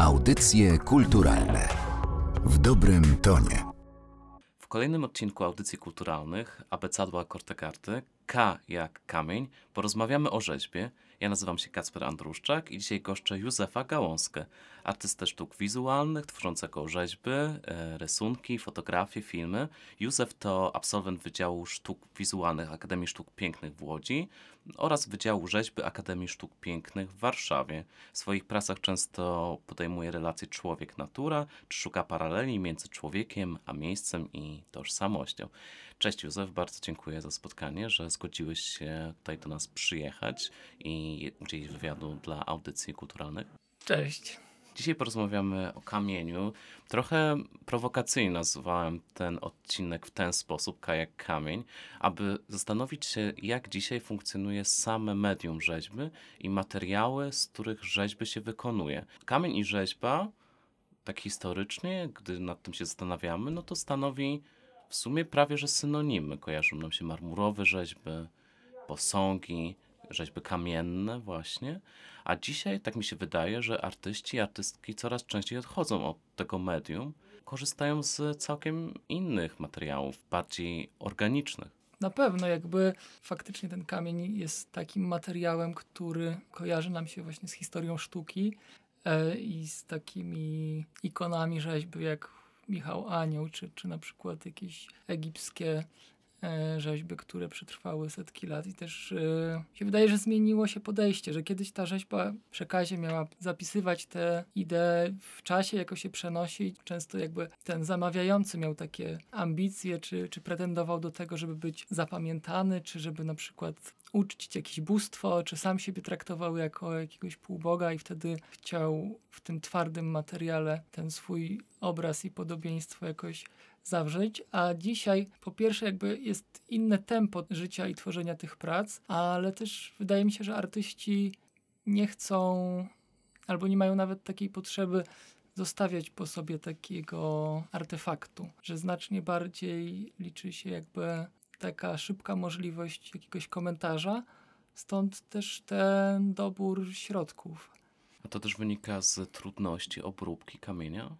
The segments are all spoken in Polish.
Audycje kulturalne w dobrym tonie. W kolejnym odcinku Audycji Kulturalnych Abecadła Kortekarty K jak kamień porozmawiamy o rzeźbie. Ja nazywam się Kacper Andruszczak i dzisiaj goszczę Józefa Gałązkę, artystę sztuk wizualnych, tworzącego rzeźby, e, rysunki, fotografie, filmy. Józef to absolwent Wydziału Sztuk Wizualnych Akademii Sztuk Pięknych w Łodzi oraz Wydziału Rzeźby Akademii Sztuk Pięknych w Warszawie. W swoich pracach często podejmuje relacje człowiek-natura, czy szuka paraleli między człowiekiem a miejscem i tożsamością. Cześć Józef, bardzo dziękuję za spotkanie, że zgodziłeś się tutaj do nas przyjechać i udzielić wywiadu dla audycji kulturalnych. Cześć. Dzisiaj porozmawiamy o kamieniu. Trochę prowokacyjnie nazwałem ten odcinek w ten sposób, kajak kamień, aby zastanowić się, jak dzisiaj funkcjonuje same medium rzeźby i materiały, z których rzeźby się wykonuje. Kamień i rzeźba, tak historycznie, gdy nad tym się zastanawiamy, no to stanowi w sumie prawie że synonimy. Kojarzą nam się marmurowe rzeźby, posągi, rzeźby kamienne właśnie. A dzisiaj tak mi się wydaje, że artyści i artystki coraz częściej odchodzą od tego medium, korzystają z całkiem innych materiałów, bardziej organicznych. Na pewno jakby faktycznie ten kamień jest takim materiałem, który kojarzy nam się właśnie z historią sztuki e, i z takimi ikonami rzeźby jak Michał Anioł, czy, czy na przykład jakieś egipskie rzeźby, które przetrwały setki lat i też e, się wydaje, że zmieniło się podejście, że kiedyś ta rzeźba w przekazie miała zapisywać te idee w czasie, jako się przenosi. Często jakby ten zamawiający miał takie ambicje, czy, czy pretendował do tego, żeby być zapamiętany, czy żeby na przykład uczcić jakieś bóstwo, czy sam siebie traktował jako jakiegoś półboga i wtedy chciał w tym twardym materiale ten swój obraz i podobieństwo jakoś zawrzeć, a dzisiaj po pierwsze jakby jest inne tempo życia i tworzenia tych prac, ale też wydaje mi się, że artyści nie chcą albo nie mają nawet takiej potrzeby zostawiać po sobie takiego artefaktu, że znacznie bardziej liczy się jakby taka szybka możliwość jakiegoś komentarza, stąd też ten dobór środków. A to też wynika z trudności obróbki kamienia?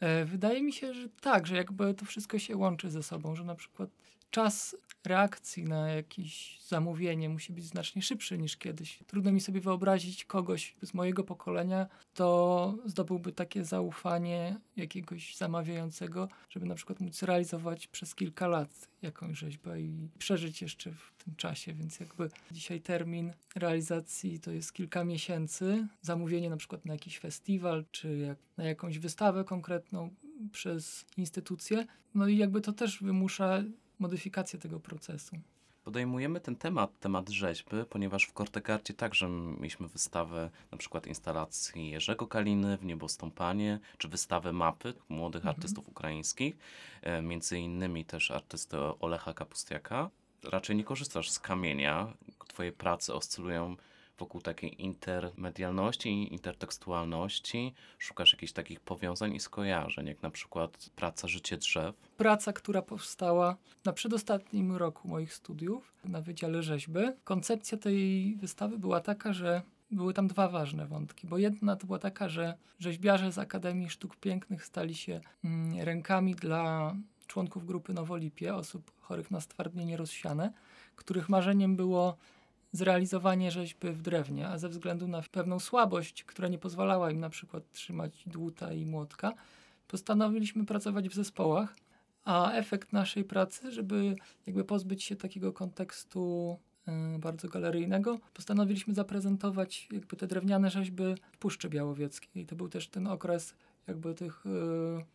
E, wydaje mi się, że tak, że jakby to wszystko się łączy ze sobą, że na przykład czas reakcji na jakieś zamówienie musi być znacznie szybszy niż kiedyś. Trudno mi sobie wyobrazić kogoś z mojego pokolenia, kto zdobyłby takie zaufanie jakiegoś zamawiającego, żeby na przykład móc realizować przez kilka lat jakąś rzeźbę i przeżyć jeszcze w tym czasie, więc jakby dzisiaj termin realizacji to jest kilka miesięcy. Zamówienie na przykład na jakiś festiwal, czy jak na jakąś wystawę konkretną przez instytucję. No i jakby to też wymusza modyfikację tego procesu. Podejmujemy ten temat, temat rzeźby, ponieważ w Kortegardzie także mieliśmy wystawę na przykład instalacji Jerzego Kaliny w Niebostąpanie, czy wystawę mapy młodych mhm. artystów ukraińskich, e, między innymi też artysty Olecha Kapustiaka. Raczej nie korzystasz z kamienia, twoje prace oscylują wokół takiej intermedialności, intertekstualności, szukasz jakichś takich powiązań i skojarzeń, jak na przykład praca Życie Drzew. Praca, która powstała na przedostatnim roku moich studiów na Wydziale Rzeźby. Koncepcja tej wystawy była taka, że były tam dwa ważne wątki, bo jedna to była taka, że rzeźbiarze z Akademii Sztuk Pięknych stali się mm, rękami dla członków grupy Nowolipie, osób chorych na stwardnienie rozsiane, których marzeniem było zrealizowanie rzeźby w drewnie, a ze względu na pewną słabość, która nie pozwalała im na przykład trzymać dłuta i młotka, postanowiliśmy pracować w zespołach, a efekt naszej pracy, żeby jakby pozbyć się takiego kontekstu y, bardzo galeryjnego, postanowiliśmy zaprezentować jakby te drewniane rzeźby w Puszczy Białowieckiej. To był też ten okres jakby tych y,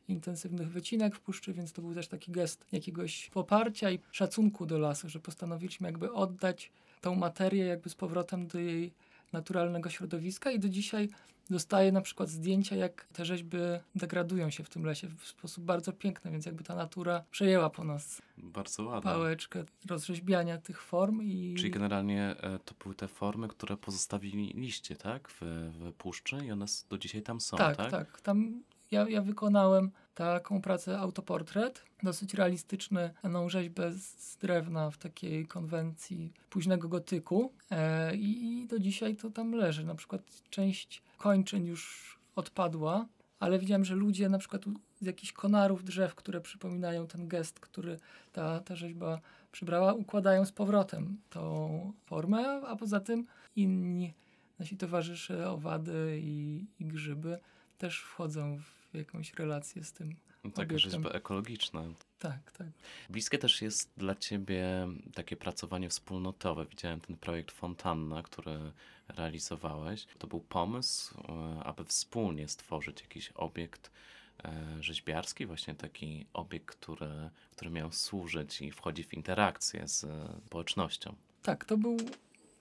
intensywnych wycinek w puszczy, więc to był też taki gest jakiegoś poparcia i szacunku do lasu, że postanowiliśmy jakby oddać tą materię jakby z powrotem do jej naturalnego środowiska i do dzisiaj dostaję na przykład zdjęcia, jak te rzeźby degradują się w tym lesie w sposób bardzo piękny, więc jakby ta natura przejęła po nas bardzo ładne. pałeczkę rozrzeźbiania tych form. i Czyli generalnie e, to były te formy, które pozostawiliście, tak, w, w puszczy i one do dzisiaj tam są, tak? Tak, tak. Tam ja, ja wykonałem taką pracę autoportret, dosyć realistyczny,ną rzeźbę z drewna w takiej konwencji późnego gotyku e, i, do dzisiaj to tam leży. Na przykład część kończyn już odpadła, ale widziałem, że ludzie na przykład z jakichś konarów drzew, które przypominają ten gest, który ta, ta rzeźba przybrała, układają z powrotem tą formę, a poza tym inni nasi towarzysze, owady i, i grzyby też wchodzą w jakąś relację z tym. Takie Obiektem. rzeźby ekologiczne. Tak, tak. Bliskie też jest dla ciebie takie pracowanie wspólnotowe. Widziałem ten projekt Fontanna, który realizowałeś. To był pomysł, e, aby wspólnie stworzyć jakiś obiekt e, rzeźbiarski, właśnie taki obiekt, który, który miał służyć i wchodzi w interakcję z e, społecznością. Tak, to był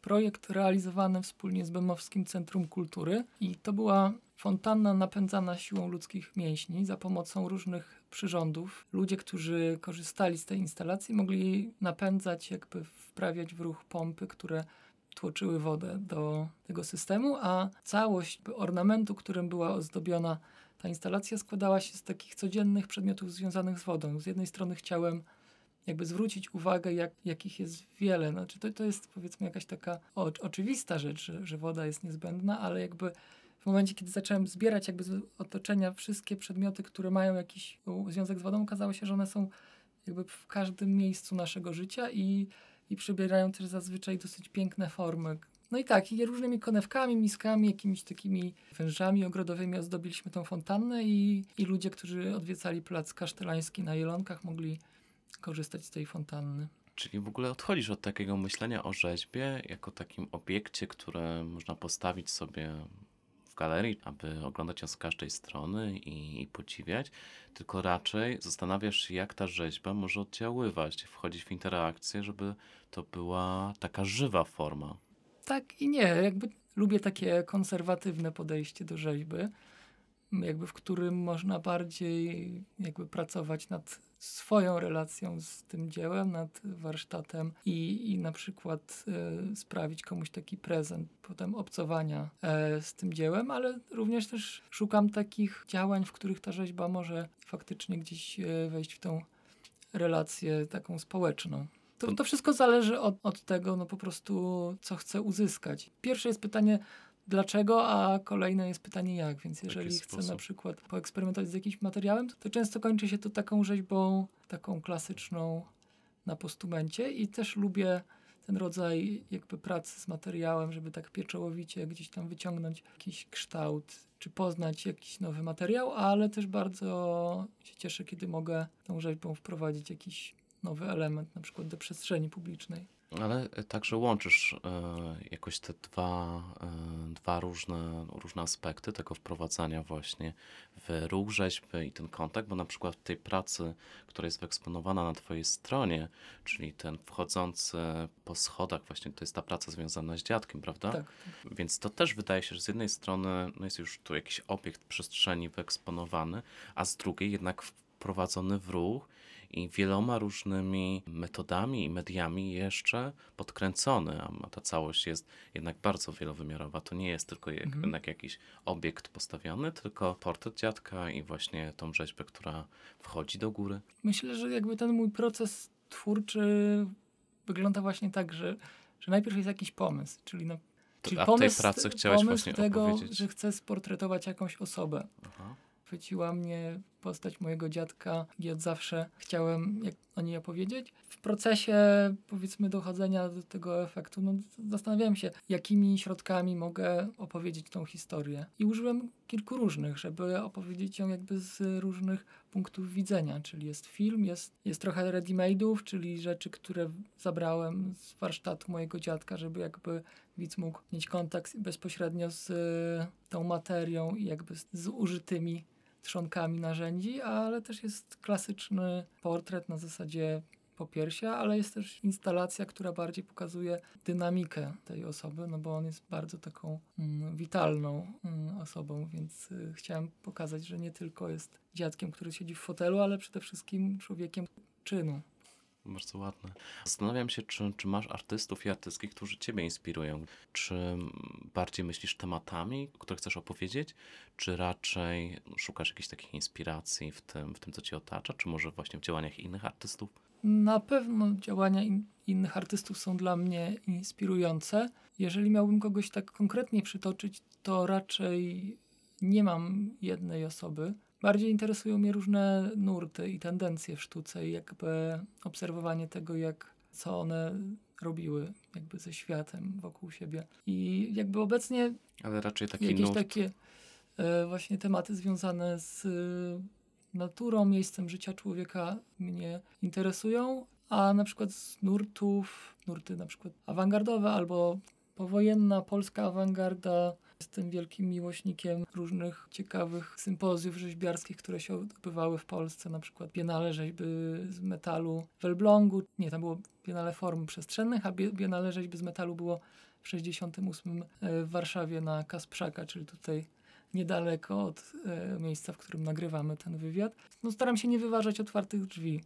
projekt realizowany wspólnie z Bemowskim Centrum Kultury i to była fontanna napędzana siłą ludzkich mięśni za pomocą różnych przyrządów. Ludzie, którzy korzystali z tej instalacji, mogli napędzać, jakby wprawiać w ruch pompy, które tłoczyły wodę do tego systemu, a całość ornamentu, którym była ozdobiona ta instalacja, składała się z takich codziennych przedmiotów związanych z wodą. Z jednej strony chciałem jakby zwrócić uwagę, jak, jakich jest wiele. Znaczy to, to jest powiedzmy jakaś taka o, oczywista rzecz, że, że woda jest niezbędna, ale jakby w momencie, kiedy zacząłem zbierać jakby z otoczenia wszystkie przedmioty, które mają jakiś związek z wodą, okazało się, że one są jakby w każdym miejscu naszego życia i, i przybierają też zazwyczaj dosyć piękne formy. No i tak, i różnymi konewkami, miskami, jakimiś takimi wężami ogrodowymi ozdobiliśmy tą fontannę i, i ludzie, którzy odwiedzali plac kasztelański na Jelonkach mogli korzystać z tej fontanny. Czyli w ogóle odchodzisz od takiego myślenia o rzeźbie jako takim obiekcie, które można postawić sobie w galerii, aby oglądać ją z każdej strony i, i podziwiać, tylko raczej zastanawiasz się, jak ta rzeźba może oddziaływać, wchodzić w interakcję, żeby to była taka żywa forma. Tak i nie, jakby lubię takie konserwatywne podejście do rzeźby, jakby w którym można bardziej jakby pracować nad swoją relacją z tym dziełem, nad warsztatem i, i na przykład e, sprawić komuś taki prezent, potem obcowania e, z tym dziełem, ale również też szukam takich działań, w których ta rzeźba może faktycznie gdzieś e, wejść w tą relację taką społeczną. To, to wszystko zależy od, od tego, no po prostu, co chcę uzyskać. Pierwsze jest pytanie, dlaczego, a kolejne jest pytanie jak. Więc jeżeli chcę na przykład poeksperymentować z jakimś materiałem, to, to często kończy się to taką rzeźbą, taką klasyczną na postumencie i też lubię ten rodzaj jakby pracy z materiałem, żeby tak pieczołowicie gdzieś tam wyciągnąć jakiś kształt, czy poznać jakiś nowy materiał, ale też bardzo się cieszę, kiedy mogę tą rzeźbą wprowadzić jakiś nowy element, na przykład do przestrzeni publicznej. Ale e, także łączysz e, jakoś te dwa, e, dwa różne, różne aspekty tego wprowadzania właśnie w ruch rzeźby i ten kontakt, bo na przykład w tej pracy, która jest wyeksponowana na twojej stronie, czyli ten wchodzący po schodach, właśnie to jest ta praca związana z dziadkiem, prawda? Tak, Więc to też wydaje się, że z jednej strony no jest już tu jakiś obiekt przestrzeni wyeksponowany, a z drugiej jednak wprowadzony w ruch i wieloma różnymi metodami i mediami jeszcze podkręcony, a ta całość jest jednak bardzo wielowymiarowa. To nie jest tylko jak, Mhm. jednak jakiś obiekt postawiony, tylko portret dziadka i właśnie tą rzeźbę, która wchodzi do góry. Myślę, że jakby ten mój proces twórczy wygląda właśnie tak, że, że najpierw jest jakiś pomysł, czyli, na, czyli a w tej pomysł, pracy chciałeś pomysł właśnie tego, opowiedzieć. że chcę sportretować jakąś osobę. Aha. Chwyciła mnie postać mojego dziadka i od zawsze chciałem jak o niej opowiedzieć. W procesie powiedzmy dochodzenia do tego efektu, no, zastanawiałem się, jakimi środkami mogę opowiedzieć tą historię. I użyłem kilku różnych, żeby opowiedzieć ją jakby z różnych punktów widzenia, czyli jest film, jest, jest trochę ready-made'ów, czyli rzeczy, które zabrałem z warsztatu mojego dziadka, żeby jakby widz mógł mieć kontakt bezpośrednio z tą materią i jakby z użytymi trzonkami narzędzi, ale też jest klasyczny portret na zasadzie popiersia, ale jest też instalacja, która bardziej pokazuje dynamikę tej osoby, no bo on jest bardzo taką mm, witalną mm, osobą, więc y, chciałem pokazać, że nie tylko jest dziadkiem, który siedzi w fotelu, ale przede wszystkim człowiekiem czynu. Bardzo ładne. Zastanawiam się, czy, czy masz artystów i artystki, którzy Ciebie inspirują. Czy bardziej myślisz tematami, które chcesz opowiedzieć, czy raczej szukasz jakichś takich inspiracji w tym, w tym co Cię otacza, czy może właśnie w działaniach innych artystów? Na pewno działania in, innych artystów są dla mnie inspirujące. Jeżeli miałbym kogoś tak konkretnie przytoczyć, to raczej nie mam jednej osoby. Bardziej interesują mnie różne nurty i tendencje w sztuce i jakby obserwowanie tego, jak, co one robiły jakby ze światem wokół siebie. I jakby obecnie Ale raczej taki jakieś nurt. takie e, właśnie tematy związane z e, naturą, miejscem życia człowieka mnie interesują, a na przykład z nurtów, nurty na przykład awangardowe albo powojenna polska awangarda. Jestem wielkim miłośnikiem różnych ciekawych sympozjów rzeźbiarskich, które się odbywały w Polsce, na przykład Biennale Rzeźby z metalu w Elblągu. Nie, tam było Biennale Form Przestrzennych, a Bie- Biennale Rzeźby z metalu było w 68 e, w Warszawie na Kasprzaka, czyli tutaj niedaleko od e, miejsca, w którym nagrywamy ten wywiad. No, staram się nie wyważać otwartych drzwi,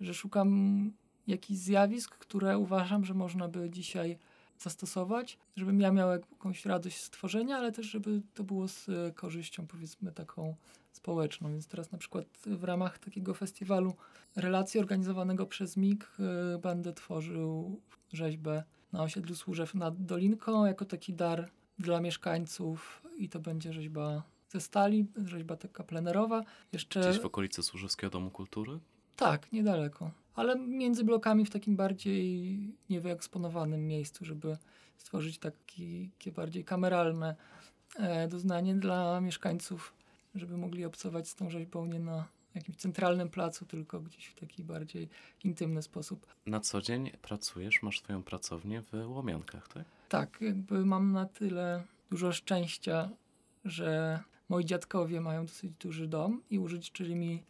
że szukam jakichś zjawisk, które uważam, że można by dzisiaj zastosować, żebym ja miał jakąś radość z tworzenia, ale też żeby to było z e, korzyścią powiedzmy taką społeczną. Więc teraz na przykład w ramach takiego festiwalu relacji organizowanego przez MIG e, będę tworzył rzeźbę na osiedlu Służew nad Dolinką jako taki dar dla mieszkańców i to będzie rzeźba ze stali, rzeźba taka plenerowa. Jeszcze Gdzieś w okolicy Służewskiego Domu Kultury? tak, niedaleko. Ale między blokami w takim bardziej niewyeksponowanym miejscu, żeby stworzyć taki, takie bardziej kameralne e, doznanie dla mieszkańców, żeby mogli obcować z tą rzeźbą nie na jakimś centralnym placu, tylko gdzieś w taki bardziej intymny sposób. Na co dzień pracujesz, masz swoją pracownię w Łomiankach, tak? Tak, jakby mam na tyle dużo szczęścia, że moi dziadkowie mają dosyć duży dom i użyczyli mi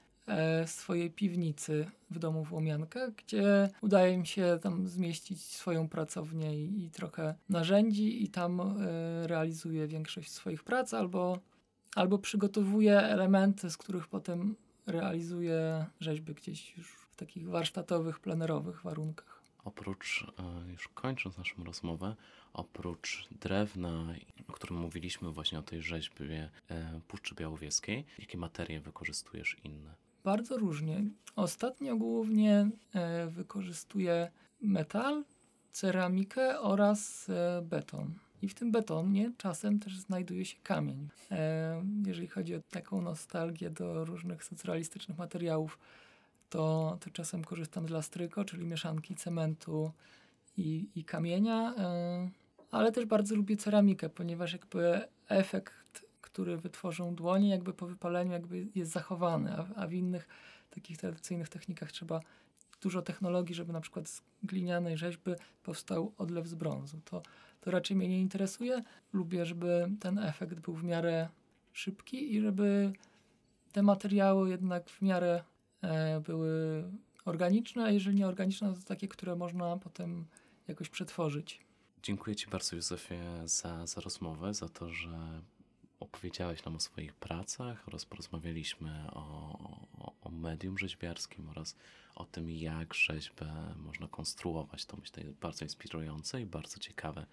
swojej piwnicy w domu w Łomiankach, gdzie udaje mi się tam zmieścić swoją pracownię i, i trochę narzędzi i tam e, realizuję większość swoich prac albo, albo przygotowuję elementy, z których potem realizuję rzeźby gdzieś już w takich warsztatowych, plenerowych warunkach. Oprócz, e, już kończąc naszą rozmowę, oprócz drewna, o którym mówiliśmy właśnie o tej rzeźbie e, Puszczy Białowieskiej, jakie materie wykorzystujesz inne? Bardzo różnie. Ostatnio głównie e, wykorzystuję metal, ceramikę oraz e, beton. I w tym betonie czasem też znajduje się kamień. E, jeżeli chodzi o taką nostalgię do różnych socrealistycznych materiałów, to, to czasem korzystam z lastryko, czyli mieszanki cementu i, i kamienia. Ale też bardzo lubię ceramikę, ponieważ jakby efekt, który wytworzą dłonie, jakby po wypaleniu jakby jest zachowany, a, a w innych takich tradycyjnych technikach trzeba dużo technologii, żeby na przykład z glinianej rzeźby powstał odlew z brązu. To, to raczej mnie nie interesuje. Lubię, żeby ten efekt był w miarę szybki i żeby te materiały jednak w miarę e, były organiczne, a jeżeli nie organiczne, to takie, które można potem jakoś przetworzyć. Dziękuję Ci bardzo, Józefie, za, za rozmowę, za to, że opowiedziałeś nam o swoich pracach oraz porozmawialiśmy o, o, o medium rzeźbiarskim oraz o tym, jak rzeźbę można konstruować. To myślę jest bardzo inspirujące i bardzo ciekawe.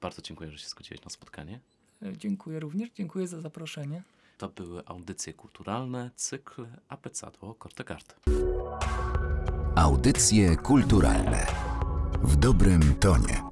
Bardzo dziękuję, że się zgodziłeś na spotkanie. E, Dziękuję również, dziękuję za zaproszenie. To były audycje kulturalne, cykl Apecadło Kortegard. Audycje kulturalne w dobrym tonie.